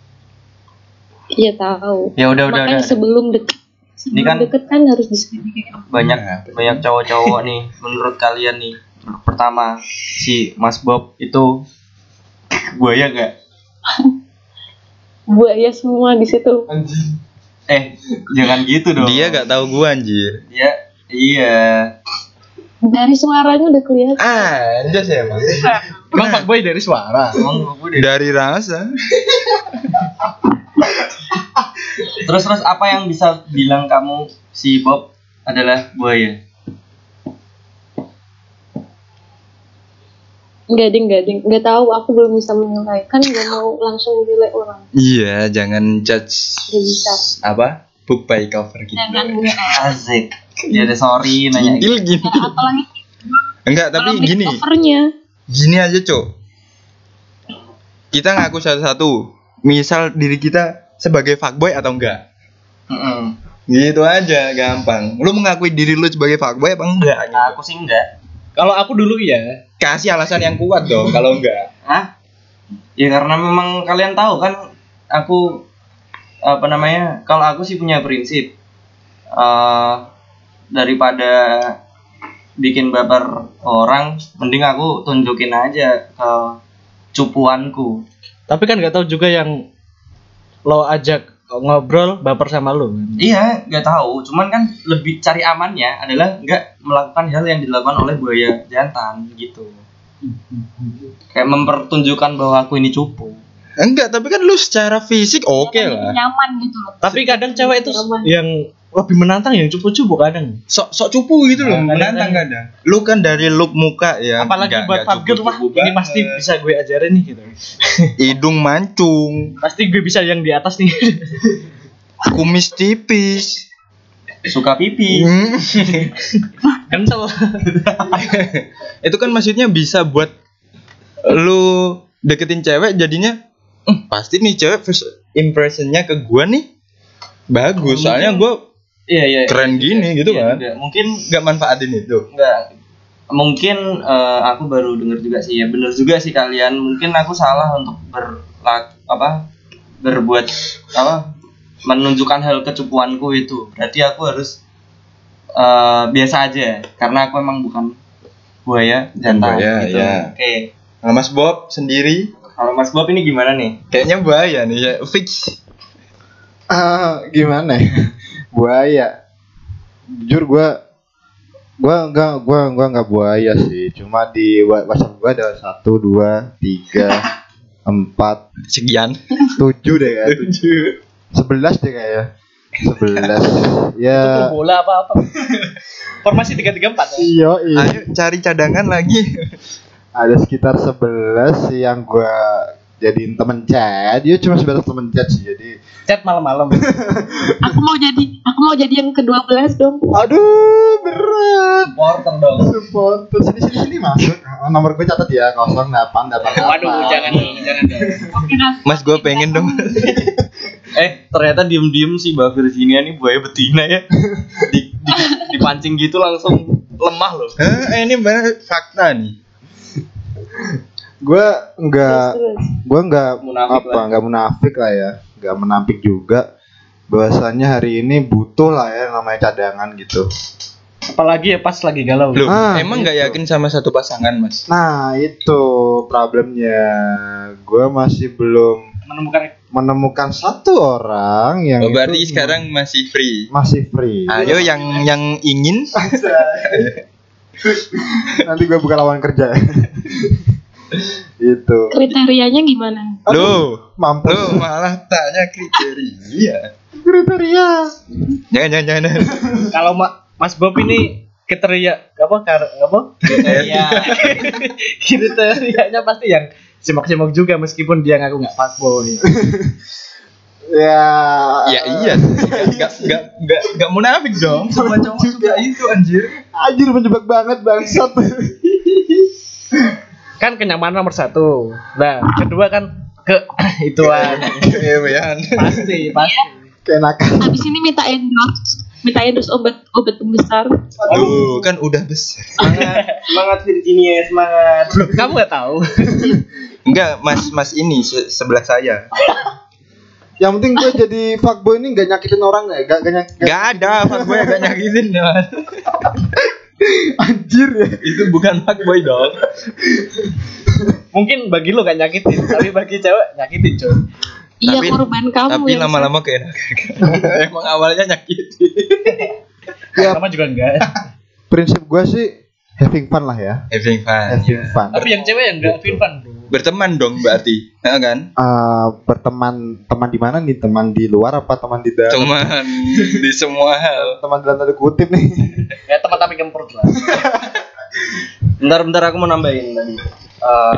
Iya tahu. Ya udah udah Makanya udah. sebelum deket sebelum kan- deket kan harus diselidiki. Banyak banyak cowok-cowok nih menurut kalian nih. Pertama, si Mas Bob itu buaya gak? Buaya semua di situ. Eh, jangan gitu dong. dia nggak tahu gua anjir Dia iya. Dari suaranya udah kelihatan. ah anjas ya emang emang fuckboy dari suara Emang gue deh. dari rasa Terus terus apa yang bisa bilang kamu si Bob adalah buaya? Enggak ding, enggak ding. Enggak tahu, aku belum bisa menilai. Kan enggak mau langsung menilai orang. iya jangan judge Enggak bisa. apa book by cover gitu Jangan. Asik. Ya udah sorry nanya. Gintil gini Apalagi enggak tapi kalau gini covernya. gini aja cok kita ngaku satu-satu misal diri kita sebagai fuckboy atau enggak Mm-mm. gitu aja gampang lu mengakui diri lu sebagai fuckboy apa enggak Nah, aku sih enggak. Kalau aku dulu ya kasih alasan yang kuat dong kalau enggak Hah? Ya karena memang kalian tahu kan aku apa namanya? Kalau aku sih punya prinsip eh daripada bikin baper orang, mending aku tunjukin aja ke cupuanku. tapi kan nggak tahu juga yang lo ajak ngobrol baper sama lo kan. Iya, nggak tahu. Cuman kan lebih cari amannya adalah nggak melakukan hal yang dilakukan oleh buaya jantan gitu. Kayak mempertunjukkan bahwa aku ini cupu. enggak tapi kan lu secara fisik oke lah Nyaman gitu loh. tapi kadang cewek itu yang lebih menantang yang cupu-cupu kadang. sok sok cupu gitu loh Nah, kadang- menantang kadang lu kan dari look muka ya Apalagi nggak- buat Fabgir wah ini pasti bisa gue ajarin nih gitu. hidung mancung Pasti gue bisa yang di atas nih. kumis tipis Suka pipi. Hmm. Kencel. itu kan maksudnya bisa buat lu deketin cewek jadinya "Hmm, pasti nih cewek first impressionnya ke gua nih bagus soalnya gua Iya iya. keren gini gitu Iya kan? juga. Mungkin nggak manfaatin itu? Enggak mungkin eh, aku baru dengar juga sih. Ya bener juga sih kalian. Mungkin aku salah untuk berlak apa berbuat apa menunjukkan hal kecupuanku itu. Berarti aku harus eh, biasa aja. Karena aku emang bukan buaya jantan buaya, gitu. ya. oke. Kalau Mas Bob sendiri? Kalau Mas Bob ini gimana nih? Kayaknya buaya nih ya. Fix. Ah, gimana ya? Buaya. Jujur gua gua enggak gua gua enggak buaya sih. Cuma di WhatsApp gua ada satu dua tiga empat sekian. tujuh deh kayak sebelas deh kayak sebelas. Ya. Bola apa apa. Formasi tiga tiga empat. iyo ayo cari cadangan lagi. Ada sekitar sebelas yang gua jadiin temen chat. Dia cuma sebatas temen chat sih jadi Chat malam-malam. Aku mau jadi aku mau jadi yang ke-12 dong. aduh berat. Supporter dong. Supporter. Sini sini sini masuk Oh, nomor gue catat ya 08 delapan delapan Waduh, jangan jangan. Ras. Mas. Gue pengen dong. Eh ternyata diem diem sih Mbak Virginia nih buaya betina ya. Di, di- dipancing gitu langsung lemah loh. Hah, ini benar fakta nih. Gue enggak gue enggak apa lah. enggak munafik lah ya enggak menampik juga. Bahwasanya hari ini butuh lah ya namanya cadangan gitu. Apalagi ya pas lagi galau. Loh, Ah, emang nggak gitu. yakin sama satu pasangan mas? Nah itu problemnya. Gue masih belum Menemukan menemukan satu orang yang Oh, berarti itu sekarang masih free? Masih free. Ayo yang yang ingin? Nanti gue buka lawan kerja itu Kriterianya gimana? Loh, mampus lo malah tanya kriteria. kriteria Jangan, jangan, jangan. kalau Ma- Mas Bob ini kriteria apa kar apa Iya. kriterianya pasti yang simak-simak juga meskipun dia ngaku nggak fuckboy. ya Ya iya, nggak nggak nggak nggak munafik dong. Semua cowok juga itu anjir. anjir menjebak banget bangsat Kan kenyamanan nomor satu. Nah, kedua kan ke ituan Iya, Yan. pasti pasti. keenakan Habis ini minta endorse, minta endorse obat obat pembesar. Aduh, kan udah besar. semangat semangat Virginia semangat Loh, kamu nggak tahu? Enggak, Mas Mas ini se- sebelah saya. yang penting gue jadi fuckboy ini gak nyakitin orang ya gak, gak, gak- Gak ada, fuckboy agak nyakitin. Anjir ya Itu bukan fuckboy dong. Mungkin bagi lo gak nyakitin, tapi bagi cewek nyakitin coy. Iya Tapi- korban kamu Tapi yang lama-lama keenakan. Emang awalnya nyakitin. Sama juga enggak. prinsip gue sih having fun lah ya Having fun. having fun Tapi yang cewek yang enggak feel fun, bro. Berteman dong berarti, ya kan? Eh, berteman teman di mana nih teman di luar apa teman di dalam Teman di semua hal. teman dalam tanda kutip nih Ya teman tapi kemprut lah. bentar bentar aku mau nambahin tadi Eh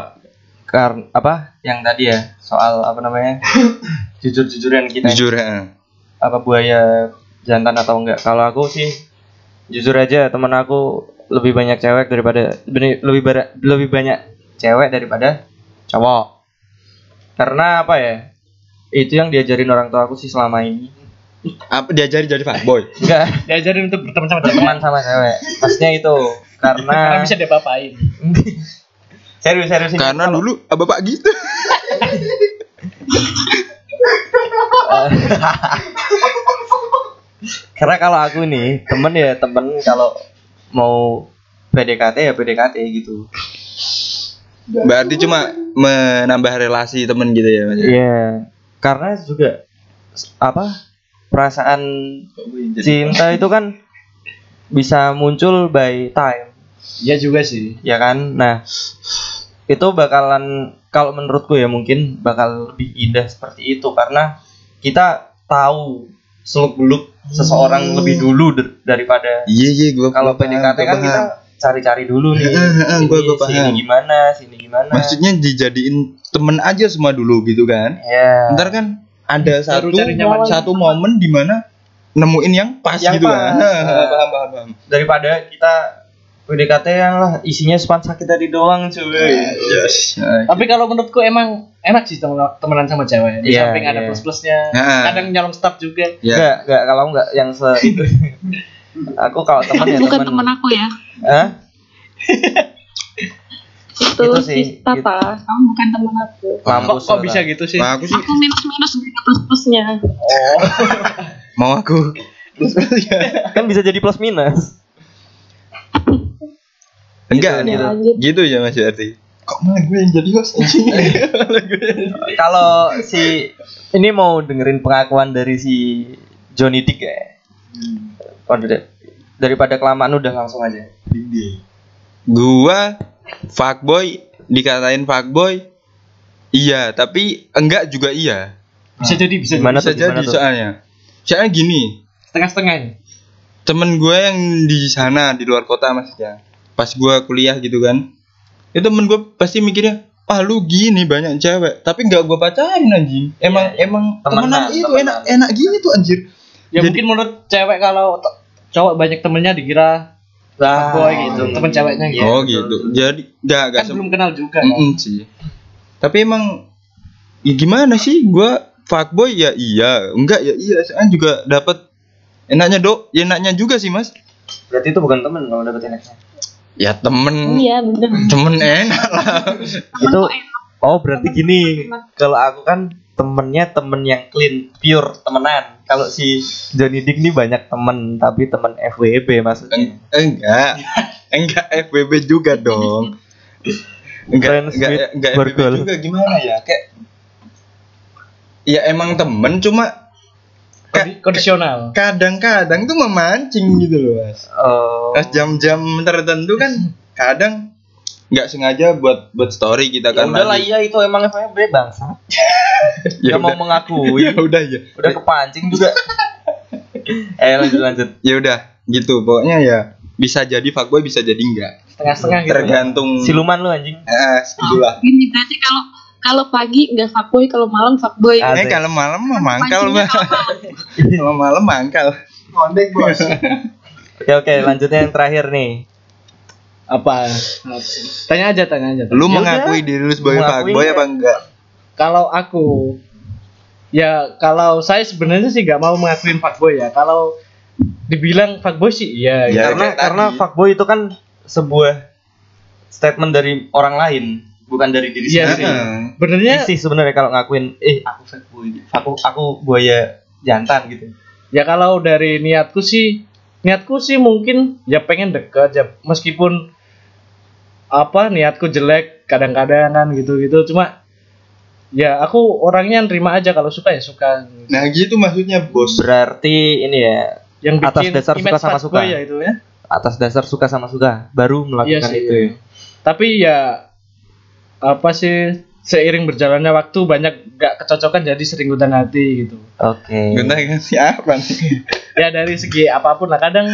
kar apa yang tadi ya soal apa namanya jujur jujuran kita Jujur, ya. apa buaya jantan atau enggak kalau aku sih jujur aja teman aku lebih banyak cewek daripada lebih lebih bara- lebih banyak cewek daripada cowok karena apa ya itu yang diajarin orang tua aku sih selama ini Apa diajari jadi fuckboy? enggak Diajarin untuk berteman sama cewek. teman sama cewek maksudnya itu Karena karena bisa diapa-apain. serius serius ini. Karena dulu ah, bapak gitu. karena kalau aku nih temen ya temen kalau mau PDKT ya PDKT gitu Berarti cuma menambah relasi temen gitu ya, Mas. Iya, karena juga apa perasaan cinta itu kan bisa muncul by time, Iya juga sih. ya kan? Nah, itu bakalan kalau menurutku ya mungkin bakal lebih indah seperti itu karena kita tahu seluk beluk seseorang lebih dulu daripada Iya iya gua kalau PDKT gua kan kita cari-cari dulu nih. Heeh, heeh, gua- Ini gua paham. Sini gimana, sini gimana. maksudnya dijadiin temen aja semua dulu gitu kan. ya. Ntar kan ada satu cari nyaman. satu momen di mana nemuin yang pas Yang gitu pas. kan. paham paham paham. daripada kita PDKT yang lah isinya span sakit tadi doang cuy. Yes. Tapi kalau menurutku emang enak sih temen- temenan sama cewek. Di Iya, samping ada iya. plus-plusnya. Nah. Kadang nyalon staff juga. Ya. Enggak, enggak kalau enggak yang se itu. Aku kalau teman ya bukan teman. aku ya Hah? itu Gitu si sih, apa kamu bukan teman aku Kok, Mampus kok lu, bisa gitu sih? Nah, aku sih aku minus minus juga plus plusnya Oh. mau aku. Kan bisa jadi plus minus. Enggak Gitu, nih. gitu. Gitu ya Mas Arti. Kok malah gue yang jadi host anjing? Kalau si ini mau dengerin pengakuan dari si Johnny Dick ya. Waduh deh. Daripada kelamaan udah langsung aja. gua fuckboy dikatain fuckboy iya tapi enggak juga iya Bisa jadi, bisa Gimana jadi. bisa tuh, jadi gimana tuh? soalnya soalnya gini Setengah-setengah ini. temen gue yang di sana di luar kota maksudnya pas gua kuliah gitu kan itu temen gue pasti mikirnya ah lu gini banyak cewek tapi nggak gua pacarin anjing emang emang Temenan, temenan, itu temenan. enak enak gini tuh anjir Ya Jadi- mungkin menurut cewek kalau cowok banyak temennya dikira Lah, boy gitu, temen ceweknya gitu. oh gitu betul. jadi nggak nggak Kan belum kenal juga. kan? Mm-mm sih. Tapi emang ya gimana sih gua fuckboy ya iya, enggak ya iya, soalnya juga dapat enaknya dok, ya enaknya juga sih mas. Berarti itu bukan temen kalau dapet enaknya. Ya temen, iya bener temen enak lah. Itu oh berarti gini. Kalau aku kan temennya temen yang clean, pure temenan. Kalau si Johnny Dick nih banyak temen, tapi temen FWB maksudnya. Eng- enggak, enggak FBB juga dong. Enggak, enggak, enggak FBB Borgol. juga gimana ya? Kayak ya emang temen cuma Kondisional. kadang-kadang tuh memancing gitu loh mas. Oh. Pas jam-jam tertentu kan kadang nggak sengaja buat buat story kita Ya kan. udahlah lagi. iya itu emang FWB bangsa. Ya Gak mau udah. mengakui. ya udah ya. Udah kepancing juga. eh lanjut lanjut. Ya udah gitu. Pokoknya ya bisa jadi fuckboy bisa jadi enggak. Setengah-setengah gitu. Tergantung Siluman lu anjing. eh segitulah. ini berarti kalau kalau pagi nggak fuckboy kalau malam fuckboy. Eh kalau malam mah mangkal kalau malam. Mangkal. Ngondek bos. Oke oke lanjutnya yang terakhir nih. Apa? Tanya aja, tanya aja. Lu Ya mengakui udah. diri lu sebagai Mengakui fuckboy apa enggak? Kalau aku ya kalau saya sebenarnya sih nggak mau mengakuin fuckboy ya. Kalau dibilang fuckboy sih iya. Ya, karena karena fuckboy itu kan sebuah statement dari orang lain, bukan dari diri Iya sendiri. sih. Heeh. Sebenarnya sih sebenarnya kalau ngakuin eh aku fuckboy, aku aku buaya jantan gitu. ya kalau dari niatku sih niatku sih mungkin ya pengen deket ya meskipun apa niatku jelek kadang-kadang kan gitu-gitu cuma ya aku orangnya nerima aja kalau suka ya suka Nah gitu maksudnya bos. Berarti ini ya yang Atas dasar suka sama suka. ya itu ya atas dasar suka sama suka baru iya melakukan sih itu. ya. tapi ya apa sih seiring berjalannya waktu banyak gak kecocokan jadi sering gundah hati gitu Oke. Gunta ganti apa nih? ya dari segi apa pun lah kadang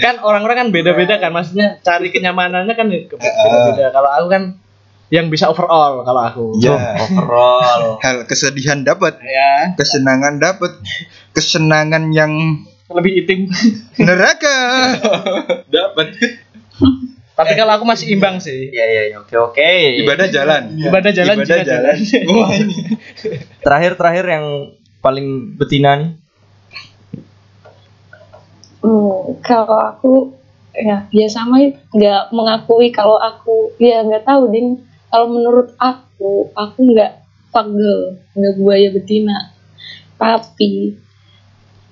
kan orang-orang kan beda-beda kan maksudnya cari kenyamanannya kan beda-beda kalau aku kan yang bisa overall kalau aku Ya. Overall. Hal kesedihan dapat, ya kesenangan dapat, kesenangan yang lebih intim neraka dapat. Tapi kalau aku masih imbang sih Iya iya iya, oke oke. Ibadah jalan. ibadah jalan Ibadah juga jalan. jalan Wah ini. Terakhir terakhir yang paling betina nih. Hmm, kalau aku ya ya sama ya, nggak mengakui kalau aku ya nggak tahu ding kalau menurut aku aku nggak pagel nggak buaya betina tapi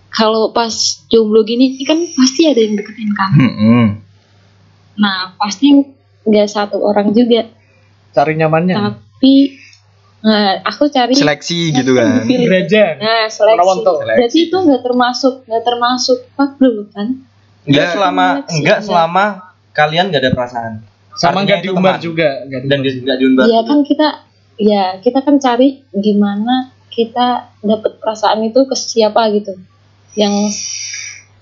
kalau pas jomblo gini kan pasti ada yang deketin kan Hmm. Nah pasti nggak satu orang juga cari nyamannya tapi nah, aku cari Seleksi gitu kan. Gereja nah seleksi Rawonto. berarti itu nggak termasuk nggak termasuk pagel kan Enggak Ya. selama Seleksi, enggak enggak. selama kalian gak ada perasaan. sama nggak diumbar juga nggak Dan diumbar. enggak diumbar. Iya kan kita ya kita kan cari gimana kita dapat perasaan itu ke siapa gitu yang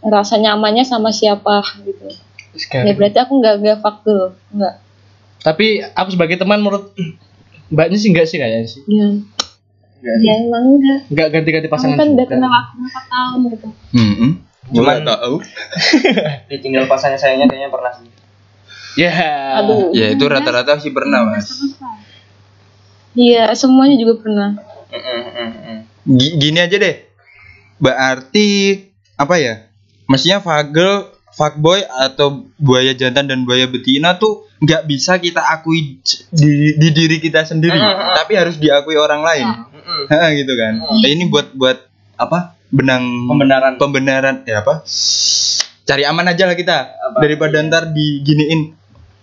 rasa nyamannya sama siapa gitu ya berarti aku nggak nggak faktor nggak Tapi aku sebagai teman menurut mbaknya sih enggak sih kayaknya sih. ya ya emang enggak Enggak ganti-ganti kamu pasangan kan udah kenal aku empat tahun gitu Hmm. Cuman- Cuman tahu. Ditinggal pasangan sayangnya kayaknya pernah sih. Ya. aduh Ya itu rata-rata sih pernah mas. iya semuanya juga pernah Gi- Gini aja deh. Berarti apa ya? Maksudnya fagel, fuckboy atau buaya jantan dan buaya betina tuh nggak bisa kita akui di, di diri kita sendiri, tapi harus diakui orang lain. Ha, gitu kan. Nah, ini buat buat apa? Benang Pembenaran. pembenaran ya apa? Cari aman aja lah kita daripada ntar diginiin.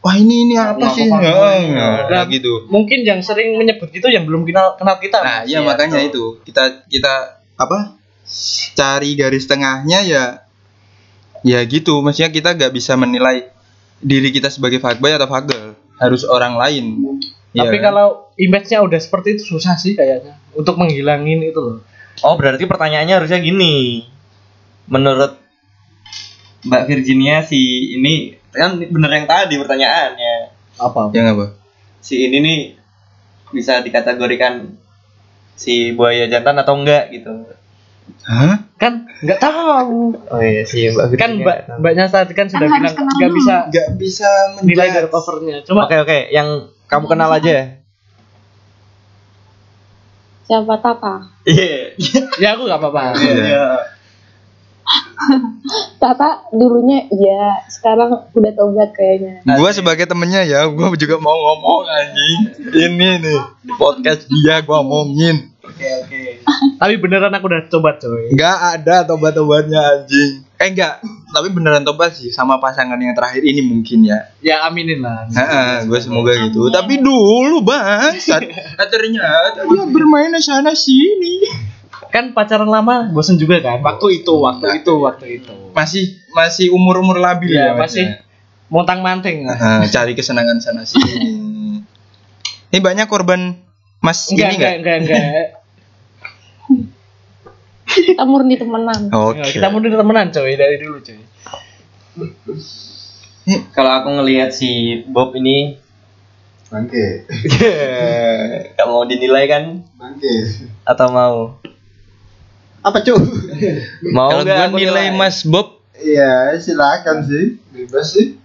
Wah ini ini apa Ngaku sih? fuckboy. Heeh, nah, gitu. Mungkin yang sering menyebut itu yang belum kenal kenal kita. Nah, iya makanya itu kita kita apa cari garis tengahnya ya ya gitu. Maksudnya kita nggak bisa menilai diri kita sebagai fuckboy atau fagel harus orang lain. Tapi Ya. kalau image-nya udah seperti itu susah sih kayaknya untuk menghilangin itu loh. Oh berarti pertanyaannya harusnya gini. Menurut Mbak Virginia si ini kan bener yang tadi pertanyaannya. Apa? yang apa? Si ini nih bisa dikategorikan si buaya jantan atau enggak gitu. Hah? Kan nggak tahu. Oh iya si Mbak Kan mbak mbaknya tadi kan sudah harus bilang nggak bisa Nggak bisa nilai dari covernya. Cuma Oke oke, yang kamu kenal aja. siapa Tata Iya. ya aku nggak apa-apa. Iya. Tata dulunya iya sekarang udah tobat kayaknya Gua sebagai temennya ya, gua juga mau ngomong anjing. Ini nih podcast dia gua omongin. Oke oke. Tapi beneran aku udah coba coy. Nggak ada tobat-tobatnya anjing. Eh enggak, tapi beneran tobat sih sama pasangan yang terakhir ini mungkin ya. Ya aminin lah. Heeh, gue semoga gitu. Tapi dulu bang, ternyata dia bermain sana sini. Kan pacaran lama bosen juga kan. Waktu itu, waktu itu, waktu itu. Masih masih umur umur labil Ya, ya, masih montang manting. Nah, cari kesenangan sana sini. Ini banyak korban Mas Enggak, ini enggak, enggak? enggak, enggak. Kita murni temenan Oke. Kita mau temenan coy dari dulu coy. Kalau aku ngelihat si Bob ini Bangke. gak mau dinilai kan Bangke. atau mau? Apa cuy? Mau Kalau gue aku nilai Mas Bob, Iya, silakan sih. Bebas sih.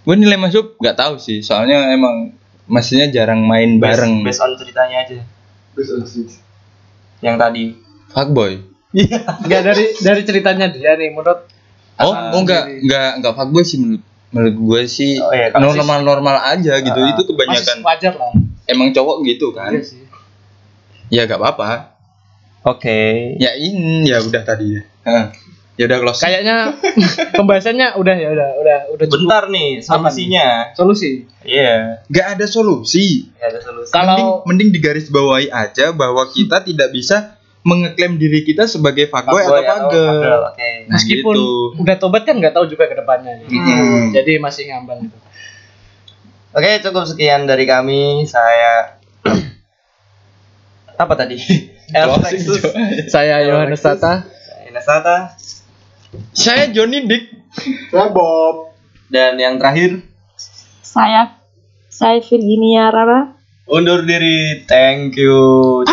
gue nilai Mas Bob nggak tahu sih. Soalnya emang maksudnya jarang main bareng. Based, based on ceritanya aja. Bebas sih. Yang tadi. Fuckboy. Enggak dari dari ceritanya dia nih menurut Oh, oh enggak, jadi- enggak, enggak fuckboy sih menurut menurut gue sih Oh, iya, kalau normal normal aja gitu. Ah, Itu masih kebanyakan wajar lah. emang cowok gitu kan. Iya sih. Ya gak apa-apa. Oke. Ya ini ya udah tadi ya. Heeh. Ya udah close. Kayaknya pembahasannya udah ya udah udah udah cukup Bentar nih solusinya. solusi. Iya. Gak ada solusi. Nggak ada solusi. Kalau mending, mending digaris bawahi aja bahwa kita tidak bisa mengeklaim diri kita sebagai fuckboy atau fagel, Oke. Nah, meskipun gitu. udah tobat kan nggak tahu juga ke depannya. Mm. Jadi masih ngambang gitu. Oke, cukup sekian dari kami. Saya apa tadi? Saya Yohanes Tata. Saya Tata. Saya Johnny Dick. Saya Bob. Dan yang terakhir saya saya Virginia Rara undur diri. Thank you.